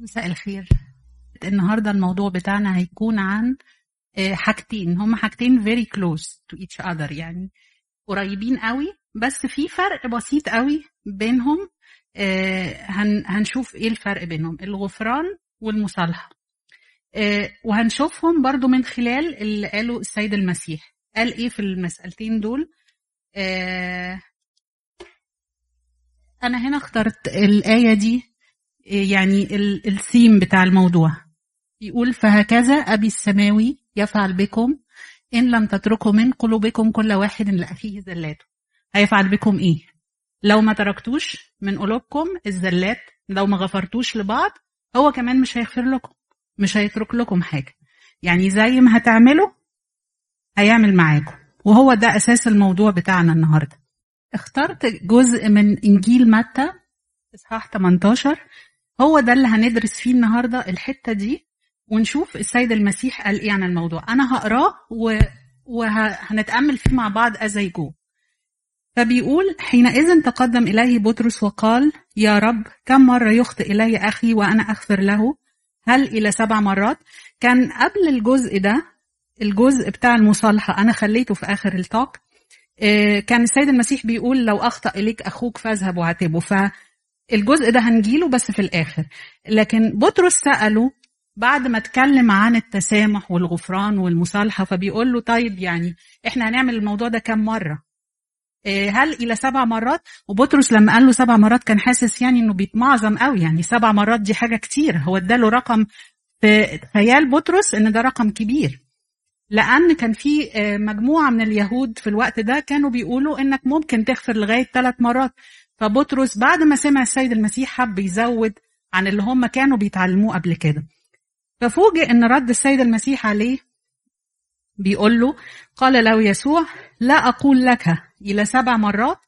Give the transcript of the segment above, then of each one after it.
مساء الخير. النهاردة الموضوع بتاعنا هيكون عن آه، حاجتين. هما حاجتين very close to each other يعني. قريبين قوي بس في فرق بسيط قوي بينهم آه، هن- هنشوف إيه الفرق بينهم. الغفران والمصالحة. آه، وهنشوفهم برضو من خلال اللي قاله السيد المسيح. قال إيه في المسألتين دول؟ أنا هنا اخترت الآية دي يعني ال- الثيم بتاع الموضوع. يقول فهكذا أبي السماوي يفعل بكم إن لم تتركوا من قلوبكم كل واحد لأخيه زلاته هيفعل بكم إيه؟ لو ما تركتوش من قلوبكم الزلات لو ما غفرتوش لبعض هو كمان مش هيغفر لكم مش هيترك لكم حاجة. يعني زي ما هتعملوا هيعمل معاكم. وهو ده أساس الموضوع بتاعنا النهاردة. اخترت جزء من إنجيل متى إصحاح 18 هو ده اللي هندرس فيه النهاردة الحتة دي ونشوف السيد المسيح قال إيه عن الموضوع. أنا هقراه. وهنتأمل فيه مع بعض I go. فبيقول حينئذ تقدم اليه بطرس وقال يا رب كم مرة يخطئ الي أخي وأنا أغفر له؟ هل إلى سبع مرات؟ كان قبل الجزء ده الجزء بتاع المصالحة أنا خليته في آخر التوك آه، كان السيد المسيح بيقول لو أخطأ إليك أخوك فاذهب وعاتبه فالجزء ده هنجيله بس في الآخر. لكن بطرس سأله بعد ما اتكلم عن التسامح والغفران والمصالحة فبيقول له طيب يعني إحنا هنعمل الموضوع ده كم مرة؟ إيه، هل إلى سبع مرات؟ وبطرس لما قال له سبع مرات كان حاسس يعني إنه بيتمعظم قوي. يعني سبع مرات دي حاجة كتير. هو اداله رقم في خيال بطرس إن ده رقم كبير. لأن كان في آه، مجموعة من اليهود في الوقت ده كانوا بيقولوا إنك ممكن تغفر لغاية ثلاث مرات. فبطرس بعد ما سمع السيد المسيح حب يزود عن اللي هم كانوا بيتعلموه قبل كده. ففوجئ إن رد السيد المسيح عليه بيقول له قال له يسوع لا أقول لك إلى سبع مرات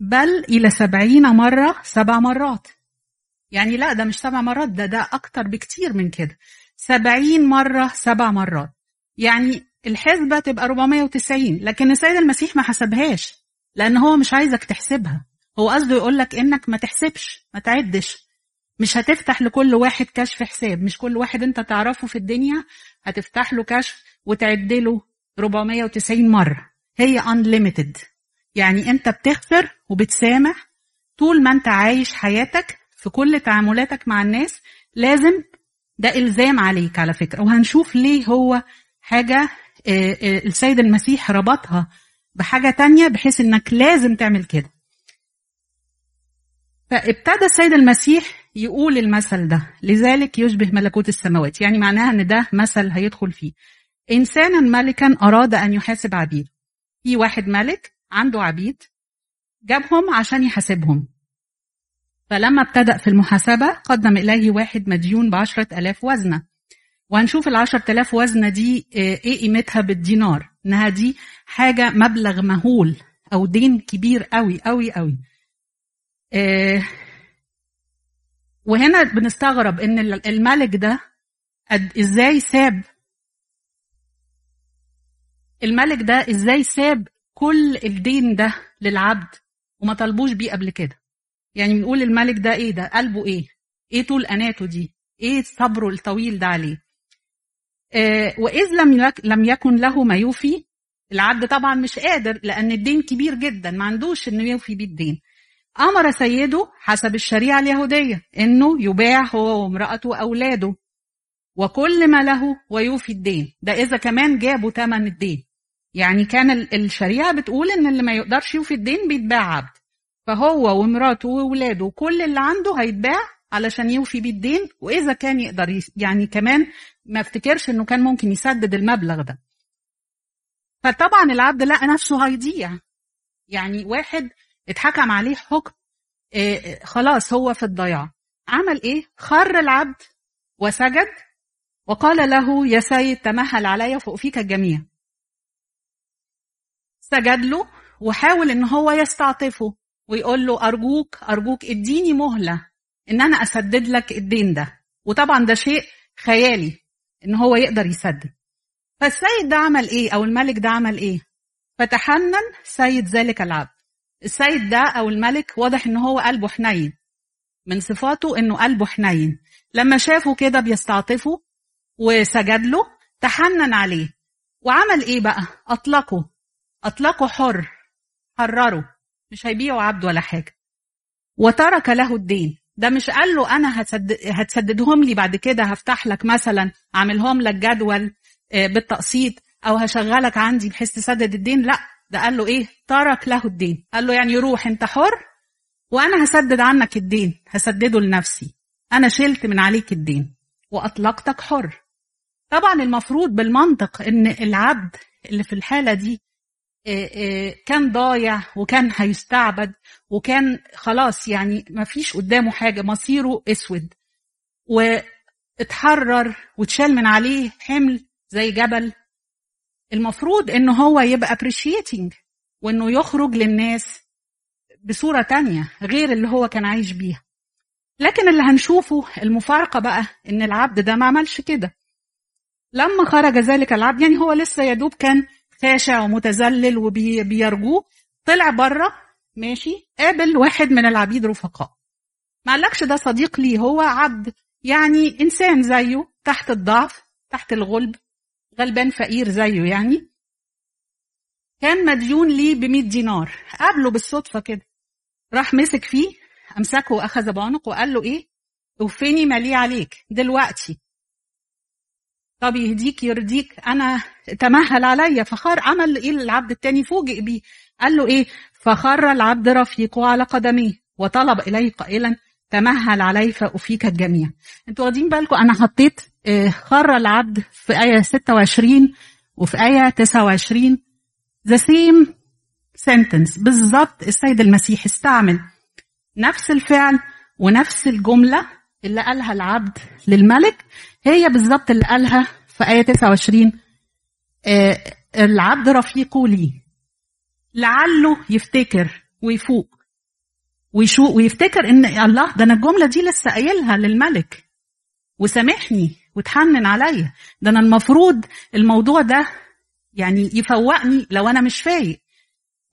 بل إلى سبعين مرة سبع مرات. يعني لا ده مش سبع مرات ده ده أكتر بكتير من كده. سبعين مرة سبع مرات. يعني الحسبة تبقى 490 لكن السيد المسيح ما حسبهاش لأن هو مش عايزك تحسبها. هو قصده يقول لك إنك ما تحسبش ما تعدش. مش هتفتح لكل واحد كشف حساب. مش كل واحد أنت تعرفه في الدنيا هتفتح له كشف وتعد له 490 مرة. هي unlimited. يعني أنت بتغفر وبتسامح طول ما أنت عايش حياتك في كل تعاملاتك مع الناس. لازم ده إلزام عليك على فكرة. وهنشوف ليه هو حاجة آه، آه، السيد المسيح ربطها بحاجة تانية بحيث إنك لازم تعمل كده. فابتدى السيد المسيح يقول المثل ده لذلك يشبه ملكوت السماوات يعني معناها إن ده مثل هيدخل فيه. إنسانا ملكا أراد أن يحاسب عبيد. في واحد ملك عنده عبيد جابهم عشان يحاسبهم. فلما ابتدأ في المحاسبة قدم إليه واحد مديون بعشرة ألاف وزنة. وهنشوف العشرة ألاف وزنة دي آه، إيه قيمتها بالدينار؟ إنها دي حاجة مبلغ مهول أو دين كبير قوي قوي قوي وهنا بنستغرب إن ال- الملك ده قد إزاي ساب الملك ده إزاي ساب كل الدين ده للعبد وما طلبوش بيه قبل كده. يعني بنقول الملك ده إيه ده؟ قلبه إيه؟ إيه طول أناته دي؟ إيه صبره الطويل ده عليه؟ آه وإذ لم لم يكن له ما يوفي العبد طبعا مش قادر لأن الدين كبير جدا ما عندوش إنه يوفي بيه الدين. أمر سيده حسب الشريعة اليهودية إنه يباع هو وامرأته وأولاده وكل ما له ويوفي الدين. ده إذا كمان جابوا ثمن الدين. يعني كان ال- الشريعة بتقول إن اللي ما يقدرش يوفي الدين بيتباع عبد. فهو ومراته وولاده وكل اللي عنده هيتباع علشان يوفي بيه الدين وإذا كان يقدر. يعني كمان ما افتكرش إنه كان ممكن يسدد المبلغ ده. فطبعا العبد لقى نفسه هيضيع. يعني واحد اتحكم عليه حكم إيه خلاص هو في الضياع. عمل إيه؟ خر العبد وسجد وقال له يا سيد تمهل علي فأوفيك الجميع. سجد له وحاول إن هو يستعطفه ويقول له أرجوك أرجوك إديني مهلة إن أنا أسدد لك الدين ده. وطبعا ده شيء خيالي إن هو يقدر يسدد. فالسيد ده عمل إيه؟ أو الملك ده عمل إيه؟ فتحنن سيد ذلك العبد. السيد ده أو الملك واضح إن هو قلبه حنين. من صفاته إنه قلبه حنين. لما شافه كده بيستعطفه وسجد له تحنن عليه. وعمل إيه بقى؟ أطلقه. أطلقه حر. حرره. مش هيبيعوا عبد ولا حاجة. وترك له الدين. ده مش قال له أنا هتسدد هتسددهم لي بعد كده هفتح لك مثلا أعملهم لك جدول بالتقسيط أو هشغلك عندي بحيث تسدد الدين. لا. ده قال له إيه؟ ترك له الدين. قال له يعني روح أنت حر؟ وأنا هسدد عنك الدين. هسدده لنفسي. أنا شلت من عليك الدين. وأطلقتك حر. طبعا المفروض بالمنطق إن العبد اللي في الحالة دي كان ضايع وكان هيستعبد وكان خلاص يعني ما فيش قدامه حاجة مصيره أسود. واتحرر واتشال من عليه حمل زي جبل. المفروض إنه هو يبقى appreciating وإنه يخرج للناس بصورة تانية غير اللي هو كان عايش بيها. لكن اللي هنشوفه المفارقة بقى إن العبد ده ما عملش كده. لما خرج ذلك العبد يعني هو لسه يدوب كان خاشع ومتذلل وبيرجوه طلع بره ماشي قابل واحد من العبيد رفقاء. ما قالكش ده صديق ليه هو عبد يعني إنسان زيه تحت الضعف تحت الغلب. غلبان فقير زيه يعني. كان مديون ليه ب 100 دينار. قابله بالصدفة كده. راح مسك فيه أمسكه وأخذ بعنق وقال له إيه؟ أوفني مالي عليك. دلوقتي. طب يهديك يرضيك. أنا تمهل عليا. فخر عمل إيه العبد التاني؟ فوجئ بيه. قال له إيه؟ فخر العبد رفيقه على قدميه وطلب إليه قائلا تمهل علي فأفيك الجميع. أنتوا واخدين بالكم أنا حطيت خر العبد في آية 26 وفي آية 29 the same sentence. بالظبط السيد المسيح استعمل نفس الفعل ونفس الجملة اللي قالها العبد للملك. هي بالظبط اللي قالها في آية 29 آه العبد رفيقه لي لعله يفتكر ويفوق. ويشوق ويفتكر ان الله ده أنا الجمله دي لسه قايلها للملك. وسامحني وتحنن عليا ده أنا المفروض الموضوع ده يعني يفوقني لو أنا مش فايق.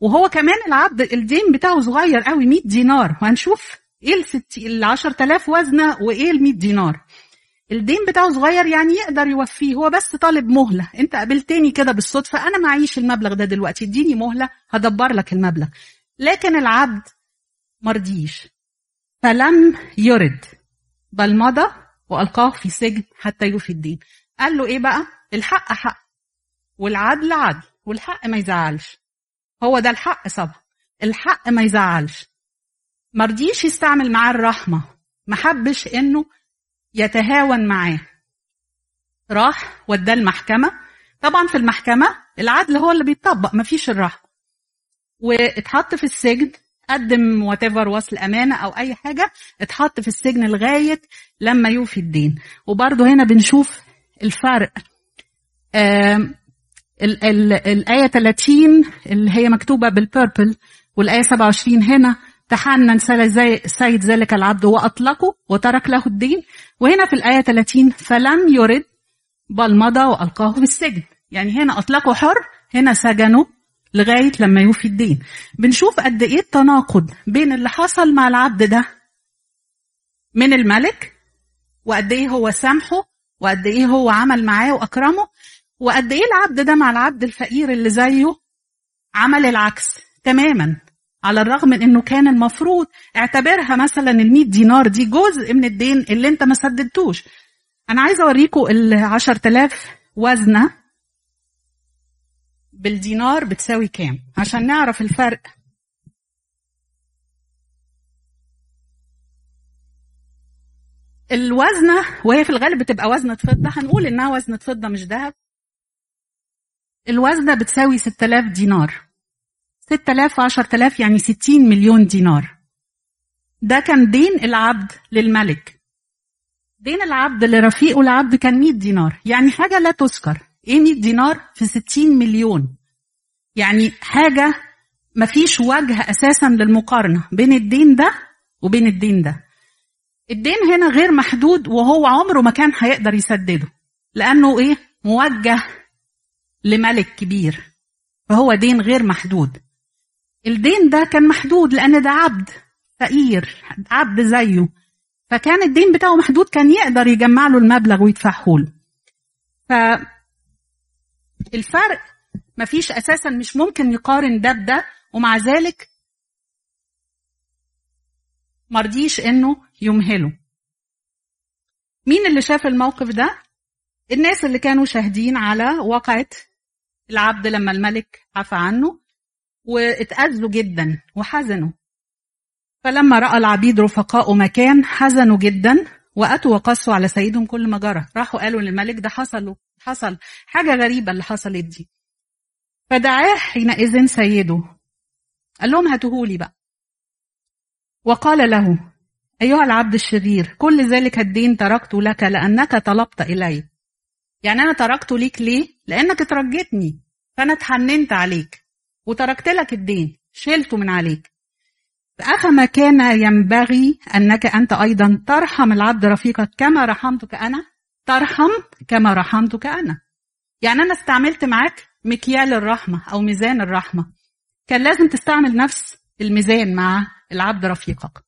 وهو كمان العبد الدين بتاعه صغير قوي 100 دينار. وهنشوف إيه ال 10000 وزنة وإيه ال 100 دينار. الدين بتاعه صغير يعني يقدر يوفيه. هو بس طالب مهلة. أنت قابلتني كده بالصدفة أنا معيش المبلغ ده دلوقتي. اديني مهلة هدبر لك المبلغ. لكن العبد مرضيش. فلم يرد. بل مضى وألقاه في سجن حتى يوفي الدين. قال له إيه بقى؟ الحق حق. والعدل عدل. والحق ما يزعلش. هو ده الحق صبا. الحق ما يزعلش. مرضيش يستعمل معاه الرحمة. ما حبش إنه يتهاون معاه. راح وداه المحكمة. طبعا في المحكمة العدل هو اللي بيطبق مفيش الرحمة. واتحط في السجن. قدم whatever وصل أمانة أو أي حاجة اتحط في السجن لغاية لما يوفي الدين. وبرضه هنا بنشوف الفرق. ال ال الآية 30 اللي هي مكتوبة بال purple والآية 27 هنا تحنن سيد ذلك العبد وأطلقه وترك له الدين. وهنا في الآية 30 فلم يرد بل مضى وألقاه في السجن. يعني هنا أطلقه حر هنا سجنه لغاية لما يوفي الدين. بنشوف قد إيه التناقض بين اللي حصل مع العبد ده من الملك وقد إيه هو سامحه وقد إيه هو عمل معاه وأكرمه وقد إيه العبد ده مع العبد الفقير اللي زيه عمل العكس تماما على الرغم من إنه كان المفروض اعتبرها مثلا ال 100 دينار دي جزء من الدين اللي أنت ما سددتوش. أنا عايزة اوريكم ال 10000 وزنة بالدينار بتساوي كام؟ عشان نعرف الفرق. الوزنة وهي في الغالب بتبقى وزنة فضة. هنقول إنها وزنة فضة مش ذهب. الوزنة بتساوي 6000 دينار. 6000 10000 يعني 60 مليون دينار. ده كان دين العبد للملك. دين العبد لرفيقه العبد كان 100 دينار. يعني حاجة لا تذكر. 100 دينار في 60 مليون؟ يعني حاجة مفيش وجه أساسا للمقارنة بين الدين ده وبين الدين ده. الدين هنا غير محدود وهو عمره ما كان هيقدر يسدده لأنه إيه؟ موجه لملك كبير فهو دين غير محدود. الدين ده كان محدود لأن ده عبد فقير عبد زيه. فكان الدين بتاعه محدود كان يقدر يجمع له المبلغ ويدفعه له. الفرق مفيش أساسا مش ممكن يقارن ده بده ومع ذلك مرضيش إنه يمهله. مين اللي شاف الموقف ده؟ الناس اللي كانوا شاهدين على واقعة العبد لما الملك عفى عنه واتأذوا جدا وحزنوا. فلما رأى العبيد رفقاء مكان حزنوا جدا وأتوا وقصوا على سيدهم كل ما جرى. راحوا قالوا للملك ده حصل حصل حاجة غريبة اللي حصلت دي. فدعاه حينئذ سيده. قال لهم هاتوهولي بقى. وقال له أيها العبد الشرير كل ذلك الدين تركته لك لأنك طلبت إلي. يعني أنا تركته ليك ليه؟ لأنك ترجتني فأنا اتحننت عليك. وتركت لك الدين. شلته من عليك. أفما كان ينبغي أنك أنت أيضا ترحم العبد رفيقك كما رحمتك أنا؟ ترحم كما رحمتك أنا. يعني أنا استعملت معاك مكيال الرحمة أو ميزان الرحمة. كان لازم تستعمل نفس الميزان مع العبد رفيقك.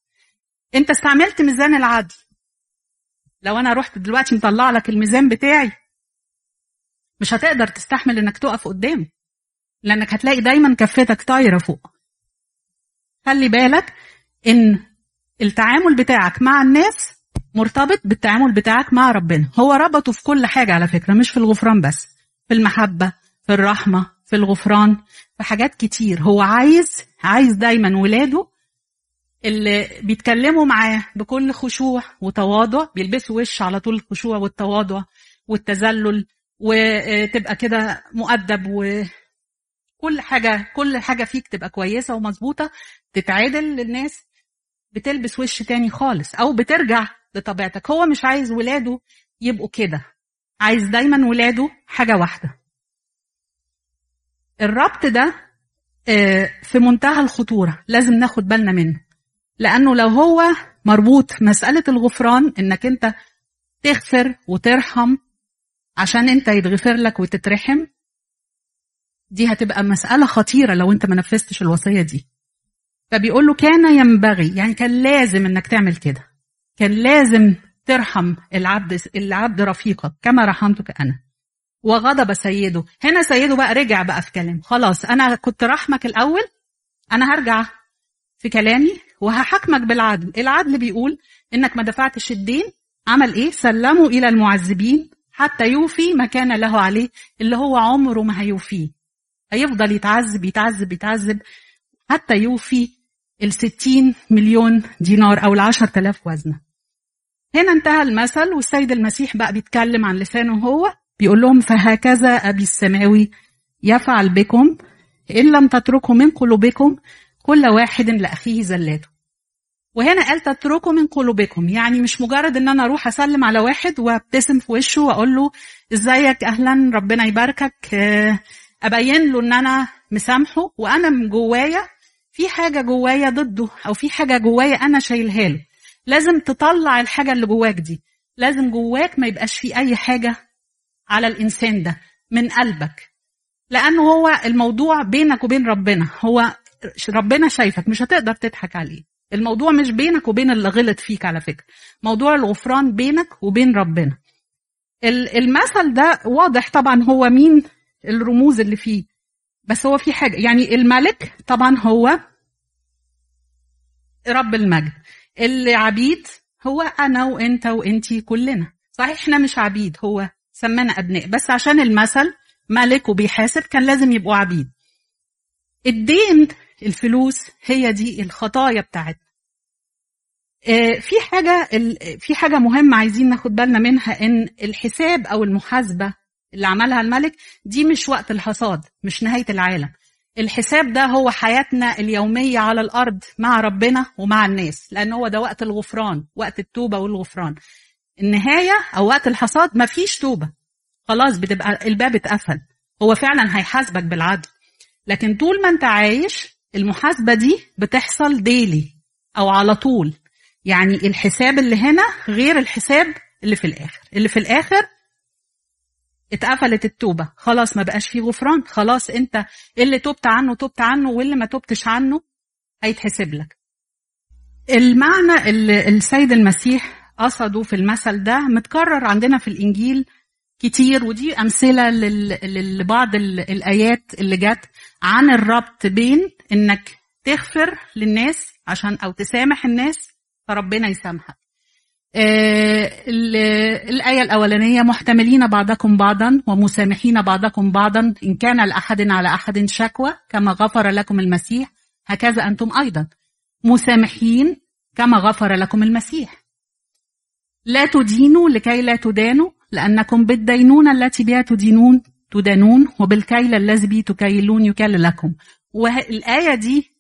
أنت استعملت ميزان العدل. لو أنا رحت دلوقتي مطلع لك الميزان بتاعي مش هتقدر تستحمل إنك تقف قدامه لأنك هتلاقي دايما كفتك طايرة فوق. خلي بالك إن التعامل بتاعك مع الناس مرتبط بالتعامل بتاعك مع ربنا. هو ربطه في كل حاجة على فكرة مش في الغفران بس في المحبة في الرحمة في الغفران في حاجات كتير. هو عايز عايز دايما ولاده اللي بيتكلموا معاه بكل خشوع وتواضع بيلبسوا وش على طول الخشوع والتواضع والتذلل وتبقى كده مؤدب وكل حاجة كل حاجة فيك تبقى كويسة ومظبوطة تتعادل للناس بتلبس وش تاني خالص. أو بترجع لطبيعتك. هو مش عايز ولاده يبقوا كده. عايز دايما ولاده حاجة واحدة. الربط ده في منتهى الخطورة. لازم ناخد بالنا منه. لأنه لو هو مربوط مسألة الغفران إنك أنت تغفر وترحم عشان أنت يتغفر لك وتترحم دي هتبقى مسألة خطيرة لو أنت ما نفذتش الوصية دي. فبيقول له كان ينبغي يعني كان لازم إنك تعمل كده. كان لازم ترحم العبد العبد رفيقك كما رحمتك أنا. وغضب سيده. هنا سيده بقى رجع بقى في كلام خلاص أنا كنت رحمك الأول أنا هرجع في كلامي وهحكمك بالعدل. العدل بيقول إنك ما دفعتش الدين. عمل إيه؟ سلمه إلى المعذبين حتى يوفي ما كان له عليه اللي هو عمره ما هيوفيه. هيفضل يتعذب يتعذب يتعذب حتى يوفي الستين مليون دينار أو العشر تلاف وزنة. هنا انتهى المثل والسيد المسيح بقى بيتكلم عن لسانه هو بيقول لهم فهكذا أبي السماوي يفعل بكم إن لم تتركوا من قلوبكم كل واحد لأخيه زلاته. وهنا قال تتركوا من قلوبكم. يعني مش مجرد إن أنا أروح أسلم على واحد وأبتسم في وشه وأقول له إزيك؟ أهلا ربنا يباركك. أبين له إن أنا مسامحه وأنا من جوايا في حاجة جوايا ضده أو في حاجة جوايا أنا شايلها له. لازم تطلع الحاجة اللي جواك دي. لازم جواك ما يبقاش في أي حاجة على الإنسان ده من قلبك. لأنه هو الموضوع بينك وبين ربنا هو ربنا شايفك مش هتقدر تضحك عليه. الموضوع مش بينك وبين اللي غلط فيك على فكرة. موضوع الغفران بينك وبين ربنا. المثل ده واضح طبعا هو مين الرموز اللي فيه. بس هو في حاجة يعني الملك طبعا هو رب المجد. اللي عبيد هو أنا وإنت وإنتي كلنا. صحيح إحنا مش عبيد هو سمانا أبناء. بس عشان المثل ملك وبيحاسب كان لازم يبقوا عبيد. الدين الفلوس هي دي الخطايا بتاعتنا. في حاجة في حاجة مهمة عايزين ناخد بالنا منها إن الحساب أو المحاسبة اللي عملها الملك دي مش وقت الحصاد مش نهاية العالم. الحساب ده هو حياتنا اليومية على الأرض مع ربنا ومع الناس لأن هو ده وقت الغفران وقت التوبة والغفران. النهاية أو وقت الحصاد مفيش توبة. خلاص بتبقى الباب اتقفل. هو فعلا هيحاسبك بالعدل. لكن طول ما أنت عايش المحاسبة دي بتحصل ديلي أو على طول. يعني الحساب اللي هنا غير الحساب اللي في الآخر. اللي في الآخر اتقفلت التوبة. خلاص ما بقاش فيه غفران. خلاص انت اللي تبت عنه تبت عنه واللي ما تبتش عنه هيتحسب لك. المعنى اللي السيد المسيح قصده في المثل ده متكرر عندنا في الإنجيل كتير ودي لل- لبعض ال- الآيات اللي جت عن الربط بين إنك تغفر للناس عشان أو تسامح الناس فربنا يسامحك. آه، ال- الآية الأولانية محتملين بعضكم بعضا ومسامحين بعضكم بعضا إن كان لأحد على أحد شكوى كما غفر لكم المسيح. هكذا أنتم أيضا. مسامحين كما غفر لكم المسيح. لا تدينوا لكي لا تدانوا لأنكم بالدينونة التي بها تدينون تدانون وبالكيل الذي تكيلون يكل لكم. والآية دي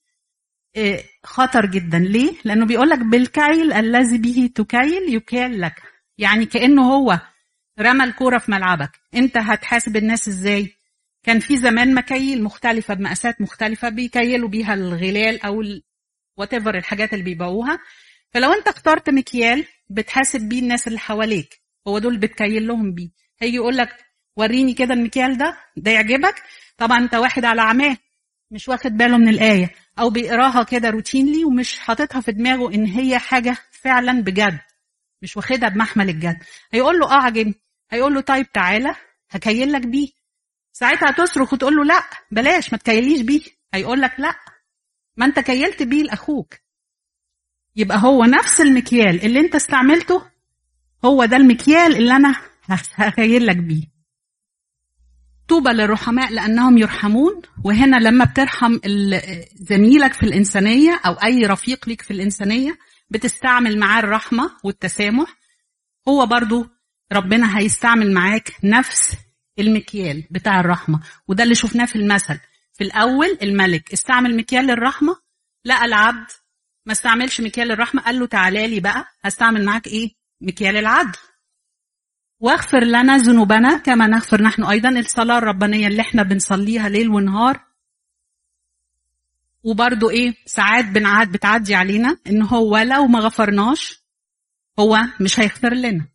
خطر جدا. ليه؟ لأنه بيقول لك بالكيل الذي به تكيل يكال لك يعني كأنه هو رمى الكورة في ملعبك. أنت هتحاسب الناس إزاي؟ كان في زمان مكاييل مختلفة بمقاسات مختلفة بيكيلوا بيها الغلال أو وات الحاجات اللي بيبيعوها. فلو أنت اخترت مكيال بتحاسب بيه الناس اللي حواليك هو دول بتكيل لهم بيه. هيجي يقول لك وريني كده المكيال ده ده يعجبك؟ طبعا أنت واحد على عماه. مش واخد باله من الآية أو بيقراها كده روتينلي ومش حاططها في دماغه إن هي حاجة فعلا بجد مش واخدها بمحمل الجد. هيقول له آه عجبني هيقول له طيب تعالى هكيل لك بيه. ساعتها تصرخ وتقول له لا بلاش ما تكيليش بيه. هيقول لك لا ما أنت كيلت بيه لأخوك. يبقى هو نفس المكيال اللي أنت استعملته هو ده المكيال اللي أنا هكيل لك بيه. طوبى للرحماء لأنهم يرحمون وهنا لما بترحم زميلك في الإنسانية أو أي رفيق ليك في الإنسانية بتستعمل معاه الرحمة والتسامح. هو برضو ربنا هيستعمل معاك نفس المكيال بتاع الرحمة وده اللي شفناه في المثل. في الأول الملك استعمل مكيال الرحمه لقى العبد ما استعملش مكيال الرحمه قال له تعالى لي بقى هستعمل معاك إيه؟ مكيال العدل. واغفر لنا ذنوبنا كما نغفر نحن أيضا الصلاه الربانيه اللي إحنا بنصليها ليل ونهار. وبرضو إيه ساعات بنعاد بتعدي علينا إن هو لو ما غفرناش هو مش هيغفر لنا.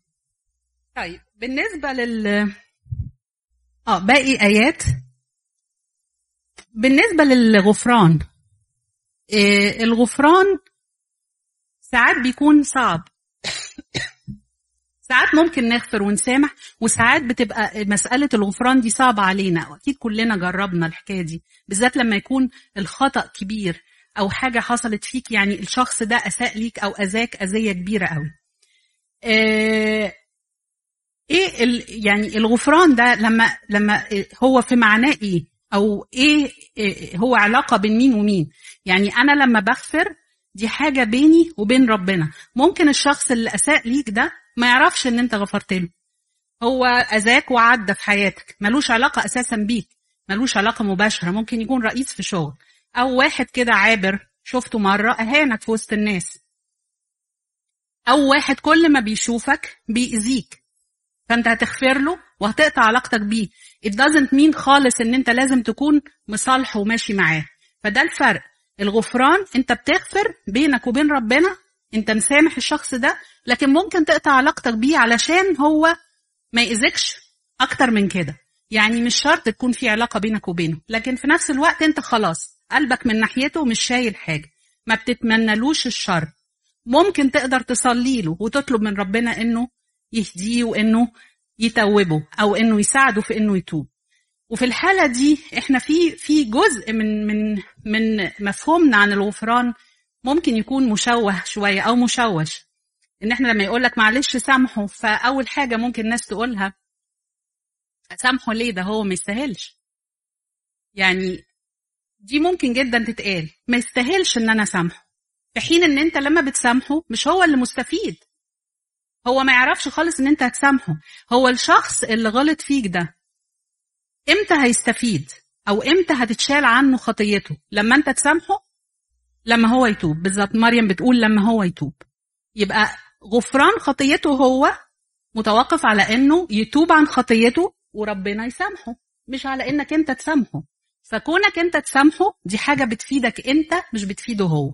طيب بالنسبة لل آه باقي آيات. بالنسبة للغفران إيه الغفران ساعات بيكون صعب. ساعات ممكن نغفر ونسامح وساعات بتبقى مسألة الغفران دي صعبة علينا. وأكيد كلنا جربنا الحكاية دي بالذات لما يكون الخطأ كبير أو حاجة حصلت فيك يعني الشخص ده أساء ليك أو أذاك أذية كبيرة قوي آه، إيه ال يعني الغفران ده لما لما هو في معناه إيه؟ أو إيه إيه هو علاقة بين مين ومين؟ يعني أنا لما بغفر دي حاجة بيني وبين ربنا. ممكن الشخص اللي أساء ليك ده ما يعرفش ان انت غفرت له. هو أذاك وعدى في حياتك. ملوش علاقة أساسا بيك. ملوش علاقة مباشرة. ممكن يكون رئيس في شغل. أو واحد كده عابر. شفته مرة أهانك في وسط الناس. أو واحد كل ما بيشوفك بيأذيك. فأنت هتغفر له وهتقطع علاقتك بيه. It doesn't mean خالص إن أنت لازم تكون مصالحه وماشي معاه. فده الفرق. الغفران أنت بتغفر بينك وبين ربنا انت مسامح الشخص ده لكن ممكن تقطع علاقتك بيه علشان هو ما يأذكش أكتر من كده. يعني مش شرط تكون في علاقة بينك وبينه لكن في نفس الوقت انت خلاص قلبك من ناحيته مش شايل حاجة ما بتتمنلوش الشر. ممكن تقدر تصلي له وتطلب من ربنا إنه يهديه وإنه يتوبه أو إنه يساعده في إنه يتوب. وفي الحالة دي إحنا في في جزء من من من مفهومنا عن الغفران ممكن يكون مشوه شوية أو مشوش. إن إحنا لما يقول لك معلش سامحه فأول حاجة ممكن الناس تقولها سامحه ليه؟ ده هو ما يستاهلش. يعني دي ممكن جدا تتقال. ما يستاهلش إن أنا سامحه. في حين إن أنت لما بتسامحه مش هو اللي مستفيد. هو ما يعرفش خالص إن أنت هتسامحه. هو الشخص اللي غلط فيك ده إمتى هيستفيد؟ أو إمتى هتتشال عنه خطيته؟ لما أنت تسامحه لما هو يتوب. بالظبط. مريم بتقول لما هو يتوب. يبقى غفران خطيته هو متوقف على إنه يتوب عن خطيته وربنا يسامحه مش على إنك أنت تسامحه. فكونك أنت تسامحه دي حاجة بتفيدك أنت مش بتفيده هو.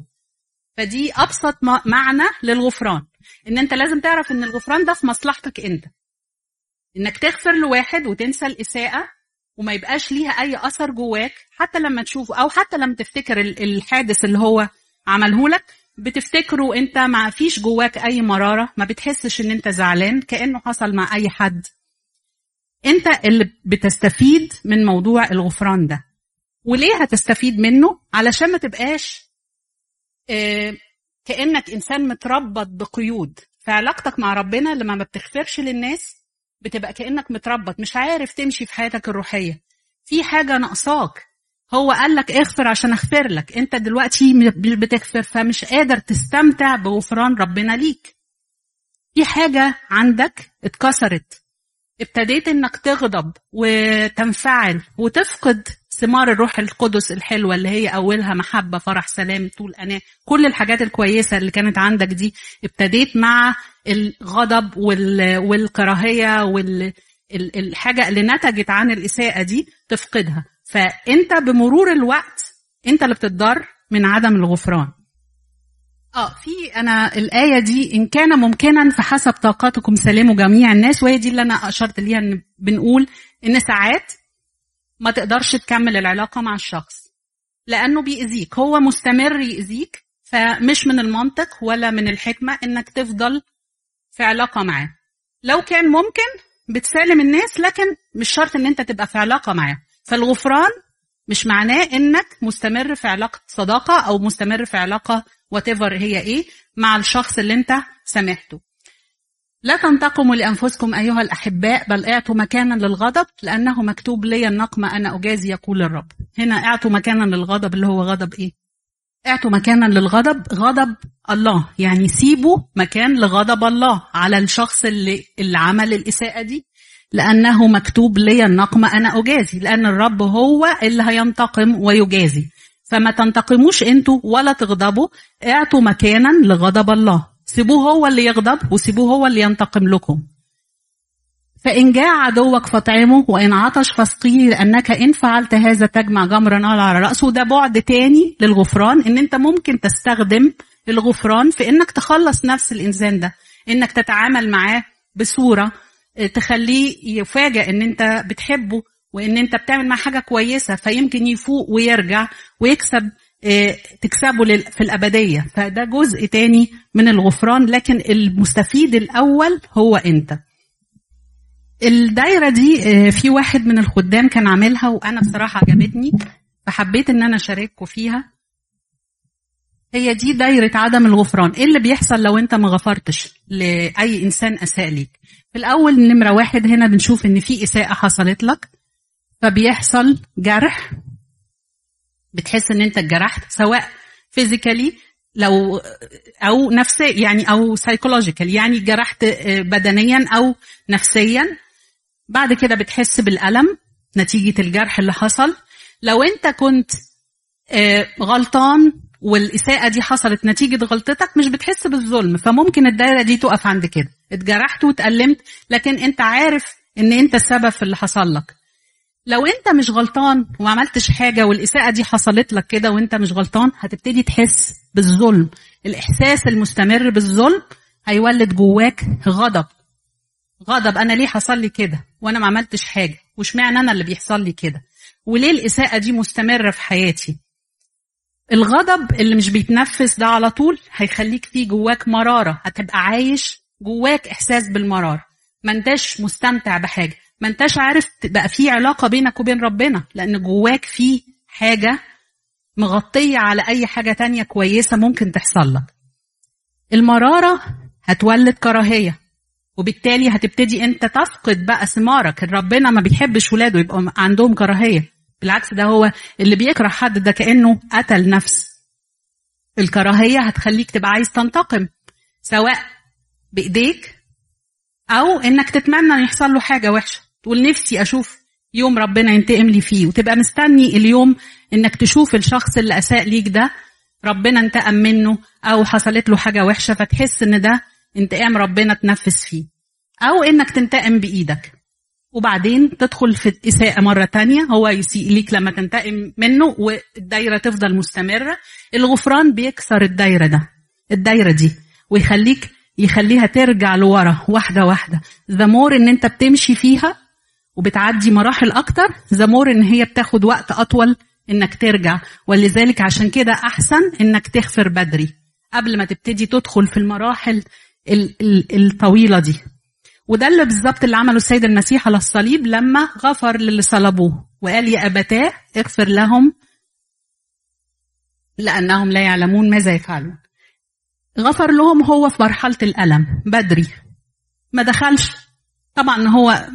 فدي أبسط معنى للغفران. إن أنت لازم تعرف إن الغفران ده في مصلحتك أنت. إنك تغفر لواحد وتنسى الإساءة وما يبقاش ليها أي أثر جواك حتى لما تشوفه أو حتى لما تفتكر الحادث اللي هو عمله لك بتفتكره أنت ما فيش جواك أي مرارة ما بتحسش إن أنت زعلان كأنه حصل مع أي حد. أنت اللي بتستفيد من موضوع الغفران ده. وليه هتستفيد منه؟ علشان ما تبقاش آه كأنك إنسان متربط بقيود. في علاقتك مع ربنا لما ما بتغفرش للناس بتبقى كأنك متربط مش عارف تمشي في حياتك الروحية. في حاجة ناقصاك. هو قال لك اغفر عشان اغفر لك. انت دلوقتي مش بتغفر فمش قادر تستمتع بغفران ربنا ليك. في حاجة عندك اتكسرت. ابتديت انك تغضب وتنفعل وتفقد ثمار الروح القدس الحلوة اللي هي أولها محبة فرح سلام طول أناة. كل الحاجات الكويسة اللي كانت عندك دي ابتديت مع الغضب والكراهية والحاجة اللي نتجت عن الإساءة دي تفقدها. فأنت بمرور الوقت أنت اللي بتتضر من عدم الغفران. آه في أنا الآية دي إن كان ممكنا فحسب طاقتكم سلموا جميع الناس وهي دي اللي أنا أشرت ليها إن بنقول إن ساعات ما تقدرش تكمل العلاقة مع الشخص. لأنه بيأذيك. هو مستمر يأذيك فمش من المنطق ولا من الحكمة إنك تفضل في علاقة معاه. لو كان ممكن بتسالم الناس لكن مش شرط إن أنت تبقى في علاقة معاه. فالغفران مش معناه إنك مستمر في علاقة صداقة أو مستمر في علاقة وات هي إيه مع الشخص اللي أنت سامحته. لا تنتقموا لأنفسكم أيها الأحباء بل اعطوا مكانا للغضب لأنه مكتوب لي النقم أنا أجازي يقول الرب. هنا اعطوا مكانا للغضب اللي هو غضب إيه؟ اعطوا مكانا للغضب غضب الله يعني سيبوا مكان لغضب الله على الشخص اللي اللي عمل الإساءة دي لأنه مكتوب لي النقم أنا أجازي لأن الرب هو اللي هينتقم ويجازي فما تنتقموش أنتوا ولا تغضبوا اعطوا مكانا لغضب الله سيبوه هو اللي يغضب وسيبوه هو اللي ينتقم لكم. فإن جاء عدوك فاطعمه وإن عطش فاسقيه لأنك إن فعلت هذا تجمع جمر نار على رأسه. ده بعد تاني للغفران إن أنت ممكن تستخدم الغفران في إنك تخلص نفس الإنسان ده. إنك تتعامل معاه بصورة تخليه يفاجئ إن أنت بتحبه وإن أنت بتعمل معاه حاجة كويسة فيمكن يفوق ويرجع ويكسب تكسبه في الأبدية. فده جزء تاني من الغفران لكن المستفيد الأول هو أنت. الدايرة دي في واحد من الخدام كان عاملها وأنا بصراحة عجبتني فحبيت إن أنا أشارككم فيها. هي دي دايرة عدم الغفران. إيه اللي بيحصل لو أنت ما غفرتش لأي إنسان أساء ليك؟ في الأول نمرة واحد هنا بنشوف إن في إساءة حصلت لك فبيحصل جرح بتحس إن أنت اتجرحت سواء physically لو أو نفسي يعني أو psychological يعني جرحت بدنيا أو نفسيا. بعد كده بتحس بالألم نتيجة الجرح اللي حصل. لو أنت كنت غلطان والإساءة دي حصلت نتيجة غلطتك مش بتحس بالظلم فممكن الدايرة دي تقف عند كده. اتجرحت واتألمت لكن أنت عارف إن أنت السبب في اللي حصل لك. لو انت مش غلطان وما عملتش حاجة والإساءة دي حصلت لك كده وانت مش غلطان هتبتدي تحس بالظلم. الإحساس المستمر بالظلم هيولد جواك غضب. غضب أنا ليه حصل لي كده؟ وأنا ما عملتش حاجة. واشمعنى أنا اللي بيحصل لي كده؟ وليه الإساءة دي مستمرة في حياتي؟ الغضب اللي مش بيتنفس ده على طول هيخليك فيه جواك مرارة. هتبقى عايش جواك إحساس بالمرارة. ما انتش مستمتع بحاجة. ما انتش عارف تبقى في علاقة بينك وبين ربنا لأن جواك في حاجة مغطية على أي حاجة تانية كويسة ممكن تحصل لك. المرارة هتولد كراهية وبالتالي هتبتدي أنت تفقد بقى ثمارك. ربنا ما بيحبش ولاده يبقى عندهم كراهية. بالعكس ده هو اللي بيكره حد ده كأنه قتل نفس. الكراهية هتخليك تبقى عايز تنتقم سواء بإيديك أو إنك تتمنى يحصل له حاجة وحشة. تقول نفسي أشوف يوم ربنا ينتقم لي فيه. وتبقى مستني اليوم إنك تشوف الشخص اللي أساء ليك ده ربنا انتقم منه أو حصلت له حاجة وحشة فتحس إن ده انتقام ربنا تنفذ فيه. أو إنك تنتقم بإيدك. وبعدين تدخل في الإساءة مرة تانية هو يسيء ليك لما تنتقم منه والدايرة تفضل مستمرة. الغفران بيكسر الدايرة ده الدايرة دي ويخليك يخليها ترجع لورا واحدة واحدة. the more إن أنت بتمشي فيها وبتعدي مراحل the more إن هي بتاخد وقت أطول إنك ترجع. ولذلك عشان كده أحسن إنك تغفر بدري قبل ما تبتدي تدخل في المراحل الطويلة دي. وده اللي بالظبط اللي عمله السيد المسيح على الصليب لما غفر للي صلبوه وقال يا أبتاه اغفر لهم لأنهم لا يعلمون ماذا يفعلون. غفر لهم هو في مرحلة الألم بدري. ما دخلش. طبعا هو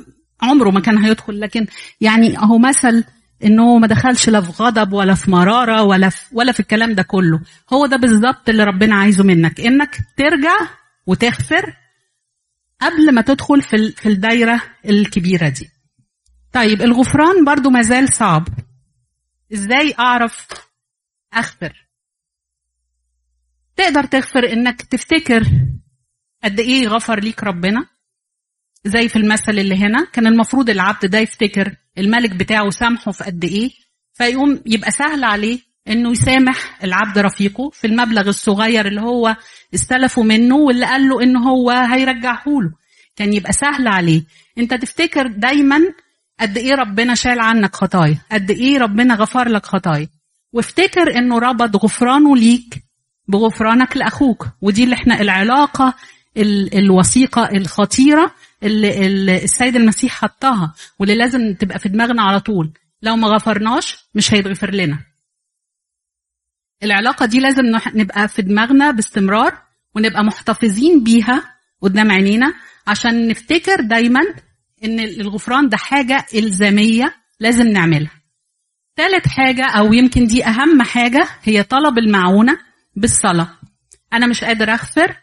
عمره ما كان هيدخل لكن يعني هو مثل إنه ما دخلش لا في غضب ولا في مرارة ولا في ولا في الكلام ده كله. هو ده بالظبط اللي ربنا عايزه منك إنك ترجع وتغفر قبل ما تدخل في في الدايرة الكبيرة دي. طيب الغفران برضو مازال صعب. إزاي أعرف أغفر؟ تقدر تغفر إنك تفتكر قد إيه غفر ليك ربنا؟ زي في المثل اللي هنا كان المفروض العبد ده يفتكر الملك بتاعه سامحه في قد إيه فيقوم يبقى سهل عليه إنه يسامح العبد رفيقه في المبلغ الصغير اللي هو استلفه منه واللي قال له إن هو هيرجعه له. كان يبقى سهل عليه. أنت تفتكر دايما قد إيه ربنا شال عنك خطايا؟ قد إيه ربنا غفر لك خطايا؟ وافتكر إنه ربط غفرانه ليك بغفرانك لأخوك. ودي اللي إحنا العلاقة الوثيقة الخطيرة اللي, السيد المسيح حطها واللي لازم تبقى في دماغنا على طول. لو ما غفرناش مش هيتغفر لنا. العلاقة دي لازم نبقى في دماغنا باستمرار ونبقى محتفظين بيها قدام عينينا عشان نفتكر دايما إن الغفران ده حاجة إلزامية لازم نعملها. ثالث حاجة أو يمكن دي أهم حاجة هي طلب المعونة بالصلاة. أنا مش قادر أغفر.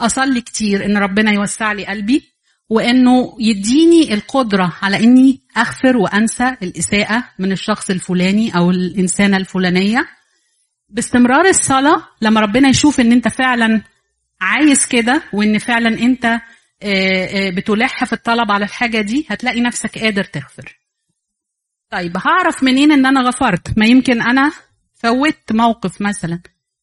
أصلي كتير إن ربنا يوسع لي قلبي. وإنه يديني القدرة على إني أغفر وأنسى الإساءة من الشخص الفلاني أو الإنسانة الفلانية. باستمرار الصلاة لما ربنا يشوف إن أنت فعلا عايز كده وإن فعلا أنت بتلح في الطلب على الحاجة دي هتلاقي نفسك قادر تغفر. طيب هعرف منين إن أنا غفرت؟ ما يمكن أنا فوت موقف مثلا.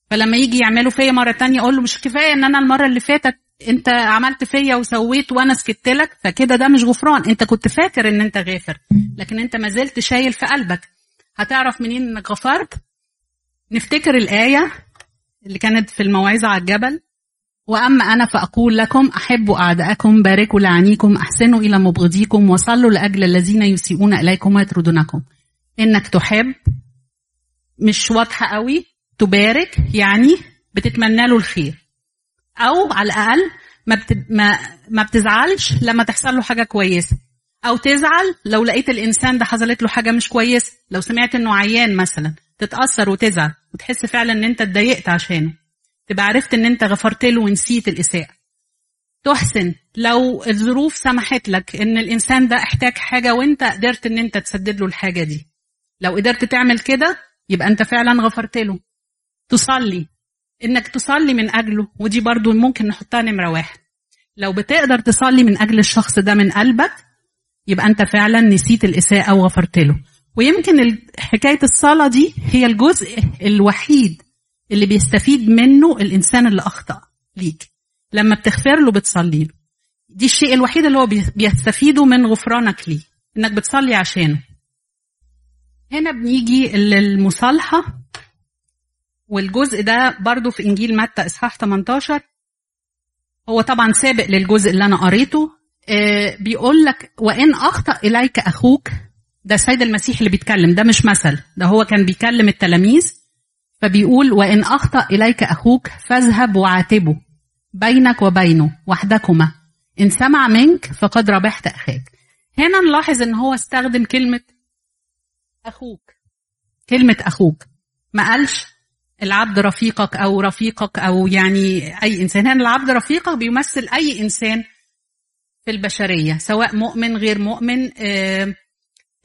فلما يجي يعملوا فيا مرة تانية أقول له مش كفاية إن أنا المرة اللي فاتت انت عملت فيا وسويت وأنا سكت لك فكده ده مش غفران. انت كنت فاكر ان انت غافر لكن انت ما زلت شايل في قلبك. هتعرف منين انك غفرت؟ نفتكر الآية اللي كانت في الموعظة على الجبل. وأما أنا فأقول لكم أحبوا أعداءكم باركوا لعنيكم أحسنوا إلى مبغضيكم وصلوا لأجل الذين يسيئون إليكم ويطردونكم. إنك تحب مش واضحة قوي تبارك يعني بتتمنى له الخير. أو على الأقل ما ما بتزعلش لما تحصل له حاجة كويسة. أو تزعل لو لقيت الإنسان ده حصلت له حاجة مش كويسة. لو سمعت إنه عيان مثلا تتأثر وتزعل وتحس فعلا إن أنت اتضايقت عشانه. تبقى عرفت إن أنت غفرت له ونسيت الإساءة. تحسن لو الظروف سمحت لك إن الإنسان ده احتاج حاجة وأنت قدرت إن أنت تسدد له الحاجة دي. لو قدرت تعمل كده يبقى أنت فعلا غفرت له. تصلي. إنك تصلي من أجله ودي برضو ممكن نحطها نمرة واحد. لو بتقدر تصلي من أجل الشخص ده من قلبك يبقى أنت فعلا نسيت الإساءة وغفرت له. ويمكن حكاية الصلاة دي هي الجزء الوحيد اللي بيستفيد منه الإنسان اللي أخطأ ليك. لما بتغفر له بتصلي له. دي الشيء الوحيد اللي هو بيستفيده من غفرانك ليه. إنك بتصلي عشانه. هنا بنيجي للمصالحة. والجزء ده برضو في إنجيل متى إصحاح 18 هو طبعا سابق للجزء اللي أنا قريته. آه بيقول لك وإن أخطأ إليك أخوك. ده السيد المسيح اللي بيتكلم ده مش مثل ده هو كان بيكلم التلاميذ. فبيقول وإن أخطأ إليك أخوك فاذهب وعاتبه بينك وبينه وحدكما. إن سمع منك فقد ربحت أخاك. هنا نلاحظ إن هو استخدم كلمة أخوك كلمة أخوك. ما قالش العبد رفيقك أو رفيقك أو يعني أي إنسان. هنا العبد رفيقك بيمثل أي إنسان في البشرية سواء مؤمن غير مؤمن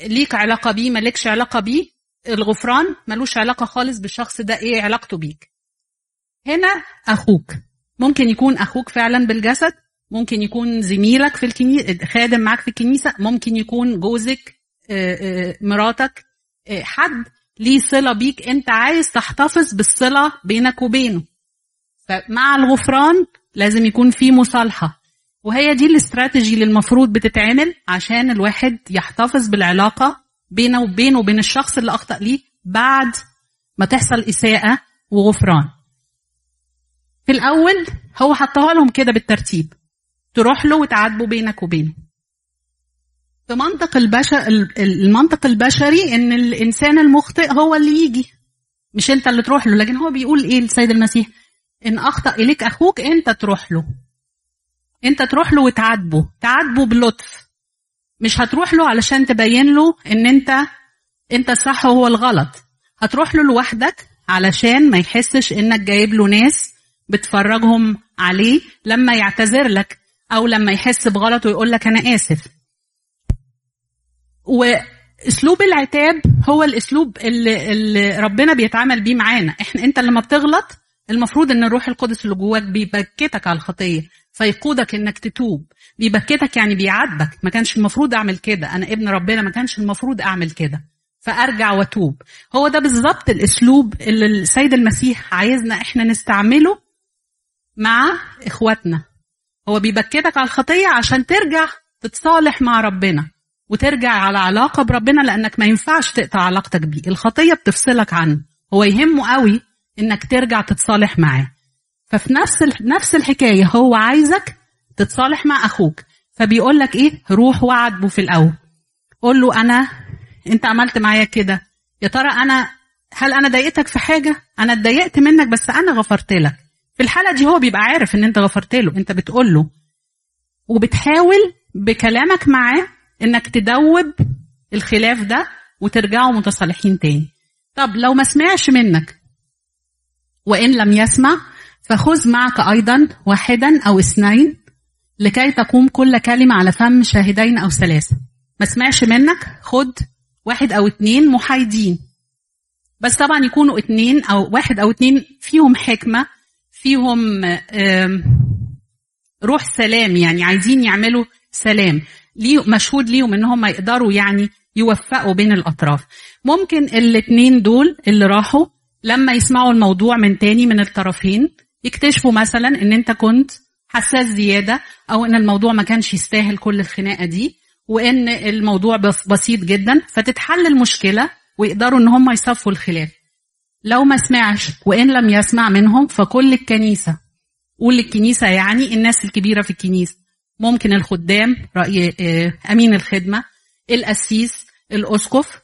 ليك علاقة بيه مالكش علاقة بيه الغفران ملوش علاقة خالص بالشخص ده إيه علاقته بيك؟ هنا أخوك. ممكن يكون أخوك فعلا بالجسد ممكن يكون زميلك في الكنيسه خادم معاك في الكنيسة ممكن يكون جوزك مراتك حد ليه صلة بيك. انت عايز تحتفظ بالصلة بينك وبينه. فمع الغفران لازم يكون في مصالحة. وهي دي الاستراتيجي اللي المفروض بتتعمل عشان الواحد يحتفظ بالعلاقة بينه وبينه وبين الشخص اللي أخطأ ليه بعد ما تحصل إساءة وغفران. في الأول هو حطها لهم كده بالترتيب. تروح له وتعاتبه بينك وبينه. في منطق البشر المنطق البشري إن الإنسان المخطئ هو اللي يجي. مش أنت اللي تروح له لكن هو بيقول إيه السيد المسيح؟ إن أخطأ إليك أخوك أنت تروح له. أنت تروح له وتعاتبه. تعاتبه بلطف. مش هتروح له علشان تبين له إن أنت أنت الصح وهو الغلط. هتروح له لوحدك علشان ما يحسش إنك جايب له ناس بتفرجهم عليه لما يعتذر لك أو لما يحس بغلط ويقول لك أنا آسف. واسلوب العتاب هو الاسلوب اللي, اللي ربنا بيتعامل بيه معانا. إحنا انت لما بتغلط المفروض إن الروح القدس اللي جواك بيبكتك على الخطية فيقودك إنك تتوب. بيبكتك يعني بيعاتبك. ما كانش المفروض أعمل كده. أنا ابن ربنا ما كانش المفروض أعمل كده. فأرجع وأتوب. هو ده بالظبط الاسلوب اللي السيد المسيح عايزنا إحنا نستعمله مع إخواتنا. هو بيبكتك على الخطية عشان ترجع تتصالح مع ربنا. وترجع على علاقة بربنا لأنك ما ينفعش تقطع علاقتك بيه. الخطية بتفصلك عنه. هو يهمه قوي إنك ترجع تتصالح معاه. ففي نفس نفس الحكاية هو عايزك تتصالح مع أخوك. فبيقول لك إيه؟ روح وعاتبه في الأول. قول له أنا أنت عملت معايا كده. يا ترى أنا هل أنا ضايقتك في حاجة؟ أنا اتضايقت منك بس أنا غفرت لك. في الحالة دي هو بيبقى عارف إن أنت غفرت له. أنت بتقول له وبتحاول بكلامك معاه إنك تدوب الخلاف ده وترجعوا متصالحين تاني. طب لو ما سمعش منك وإن لم يسمع فخذ معك أيضا واحدا أو اثنين لكي تقوم كل كلمة على فم شاهدين أو ثلاثة. ما سمعش منك خد واحد أو اتنين محايدين. بس طبعا يكونوا اتنين أو واحد أو اتنين فيهم حكمة فيهم روح سلام يعني عايزين يعملوا سلام. ليه مشهود ليهم إن هم يقدروا يعني يوفقوا بين الأطراف. ممكن الاتنين دول اللي راحوا لما يسمعوا الموضوع من تاني من الطرفين يكتشفوا مثلا إن أنت كنت حساس زيادة أو إن الموضوع ما كانش يستاهل كل الخناقة دي وإن الموضوع بسيط جدا فتتحل المشكلة ويقدروا إن هم يصفوا الخلاف. لو ما سمعش وإن لم يسمع منهم فكل الكنيسة. قول الكنيسه يعني الناس الكبيرة في الكنيسة. ممكن الخدام رأي أمين الخدمة القسيس الأسقف.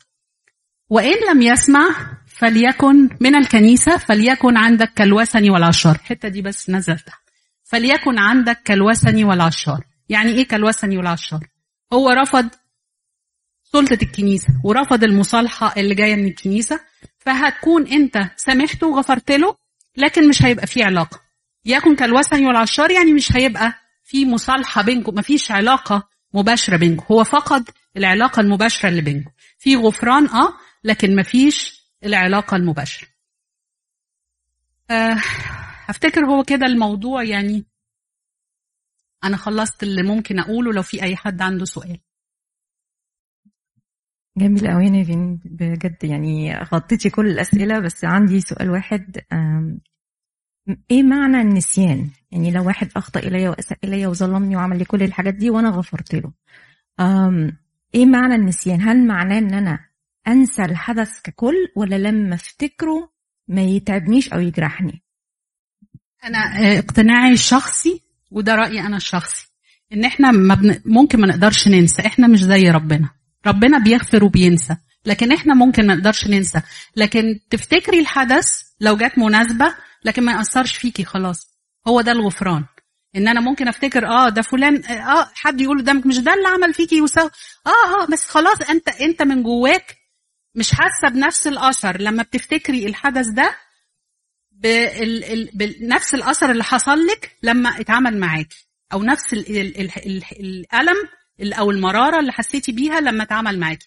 وإن لم يسمع فليكن من الكنيسة فليكن عندك كالوثني والعشار. الحتة دي بس نزل تحت فليكن عندك كالوثني والعشار. يعني إيه كالوثني والعشار؟ هو رفض سلطة الكنيسة ورفض المصالحة اللي جاية من الكنيسة. فهتكون أنت سامحته وغفرت له لكن مش هيبقى في علاقة. يكن كالوثني والعشار يعني مش هيبقى في مصالحة بينكم مفيش علاقة مباشرة بينكم هو فقد العلاقة المباشرة اللي بينكم. في غفران آه لكن مفيش العلاقة المباشرة. أه هفتكر هو كده الموضوع يعني أنا خلصت اللي ممكن أقوله لو في أي حد عنده سؤال. جميل قوي نيفين بجد يعني غطيتي كل الأسئلة بس عندي سؤال واحد إيه معنى النسيان؟ يعني لو واحد أخطأ إلي واساء إلي وظلمني وعمل لي كل الحاجات دي وأنا غفرت له. إيه معنى النسيان؟ هل معناه إن أنا أنسى الحدث ككل ولا لما أفتكره ما يتعبنيش أو يجرحني؟ أنا اقتناعي الشخصي وده رأيي أنا الشخصي إن إحنا ما بن... ممكن ما نقدرش ننسى. إحنا مش زي ربنا. ربنا بيغفر وبينسى. لكن إحنا ممكن ما نقدرش ننسى. لكن تفتكري الحدث لو جت مناسبة لكن ما يأثرش فيكي خلاص. هو ده الغفران. إن أنا ممكن أفتكر آه ده فلان آه حد يقول قدامك مش ده اللي عمل فيكي وسوى آه آه بس خلاص أنت أنت من جواك مش حاسة بنفس الأثر. لما بتفتكري الحدث ده بنفس الأثر اللي حصل لك لما اتعمل معاكي. أو نفس ال ال ال الألم أو المرارة اللي حسيتي بيها لما اتعمل معاكي.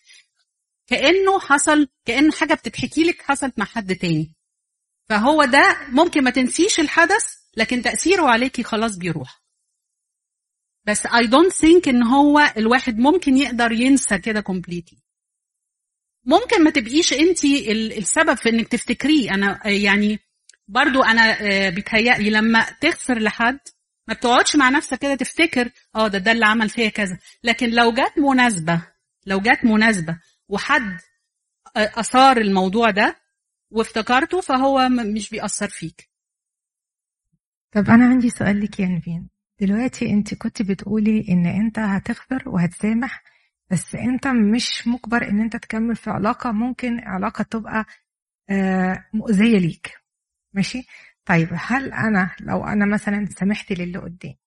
كأنه حصل كأن حاجة بتتحكي لك حصلت مع حد تاني. فهو ده ممكن ما تنسيش الحدث لكن تأثيره عليكي خلاص بيروح. بس I don't think إن هو الواحد ممكن يقدر ينسى كده كومبليتلي ممكن ما تبقيش انت السبب في إنك تفتكريه. أنا يعني برضو أنا بيتهيألي لما تغفر لحد ما بتقعدش مع نفسك كده تفتكر آه ده ده اللي عمل فيا كذا. لكن لو جت مناسبة لو جت مناسبة وحد أثار الموضوع ده وافتكرته فهو مش بيأثر فيك. طب أنا عندي سؤال لك يا نيفين دلوقتي أنت كنت بتقولي إن أنت هتغفر وهتسامح بس أنت مش مجبر إن أنت تكمل في علاقة ممكن علاقة تبقى آه، مؤذية ليك. ماشي؟ طيب هل أنا لو أنا مثلا سمحت للي قدامي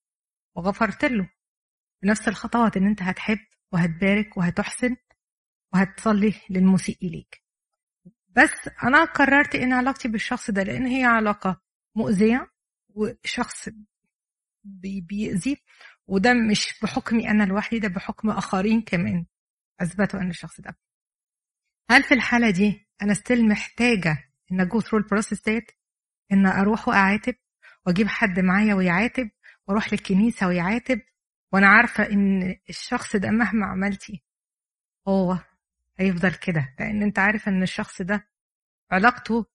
وغفرت له بنفس الخطوات إن أنت هتحب وهتبارك وهتحسن وهتصلي للمسيء اليك بس أنا قررت إن علاقتي بالشخص ده لأن هي علاقة مؤذية وشخص بي- بيأذي وده مش بحكمي أنا لوحدي ده بحكم آخرين كمان أثبتوا أن الشخص ده. هل في الحالة دي أنا still محتاجة إن ا go through ال process ديت؟ إن أروح وأعاتب؟ وأجيب حد معايا ويعاتب؟ وأروح للكنيسة ويعاتب؟ وأنا عارفة إن الشخص ده مهما عملتي هو هيفضل كده لأن أنت عارف إن الشخص ده علاقته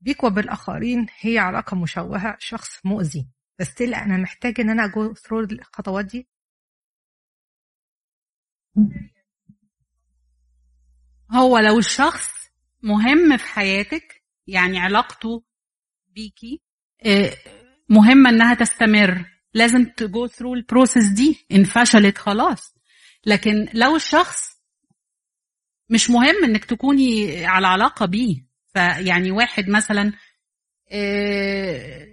بيك وبالآخرين هي علاقة مشوهة شخص مؤذي. بس تل أنا محتاج إن أنا اجو ثرو الخطوات دي. هو لو الشخص مهم في حياتك يعني علاقته بيكي آه، مهمة إنها تستمر. لازم ت go through ال process دي. ان فشلت خلاص. لكن لو الشخص مش مهم انك تكوني على علاقة بيه. فيعني واحد مثلا آه،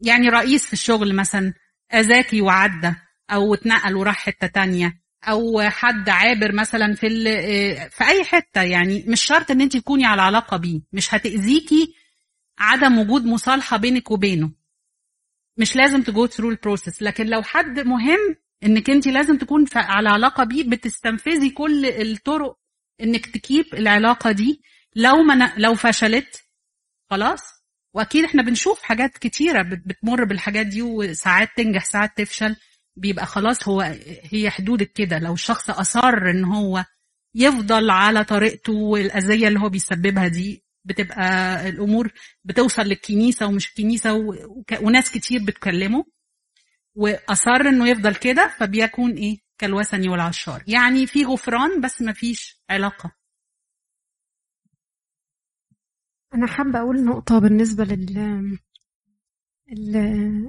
يعني رئيس في الشغل مثلا أذاكي وعدى أو اتنقل وراح حتة تانية أو حد عابر مثلا في آه، في أي حتة. يعني مش شرط إن انت تكوني على علاقة بيه. مش هتأذيكي عدم وجود مصالحة بينك وبينه. مش لازم ت go through ال process لكن لو حد مهم إنك انت لازم تكون على علاقة بيه بتستنفذي كل الطرق إنك ت keep العلاقة دي. لو ما لو فشلت خلاص. وأكيد إحنا بنشوف حاجات كتيرة بت- بتمر بالحاجات دي وساعات تنجح ساعات تفشل. بيبقى خلاص هو هي حدودك كده. لو الشخص أصر إن هو يفضل على طريقته والأذية اللي هو بيسببها دي بتبقى الأمور بتوصل للكنيسة ومش الكنيسة وناس كتير بتكلمه. وأصر إنه يفضل كده فبيكون إيه؟ كالوثني والعشار. يعني في غفران بس ما فيش علاقة. أنا حابة أقول نقطة بالنسبة لل ال-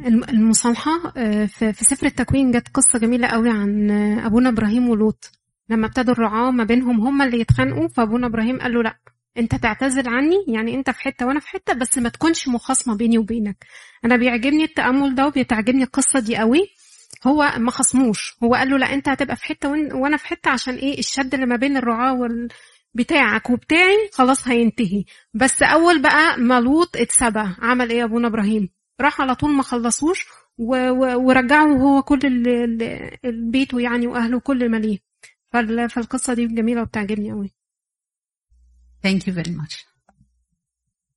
الم- المصالحة آه، في في سفر التكوين جت قصة جميلة قوي عن آه، أبونا إبراهيم ولوط. لما ابتدوا الرعاة ما بينهم هما اللي يتخانقوا فأبونا إبراهيم قال له لأ أنت تعتذر عني يعني أنت في حتة وأنا في حتة بس ما تكونش مخاصمة بيني وبينك. أنا بيعجبني التأمل ده وبيتعجبني القصة دي قوي. هو ما خصموش. هو قال له لا أنت هتبقى في حتة وأن- وأنا في حتة عشان إيه الشد اللي ما بين الرعاة وال بتاعك وبتاعي خلاص هينتهي. بس أول بقى ما لوط اتسبى عمل إيه أبونا إبراهيم؟ راح على طول ما خلصوش و- ورجعه هو كل ال- ال- البيت ويعني وأهله كل ما ليه فال- فالقصة دي جميلة وبتعجبني قوي Thank you very much.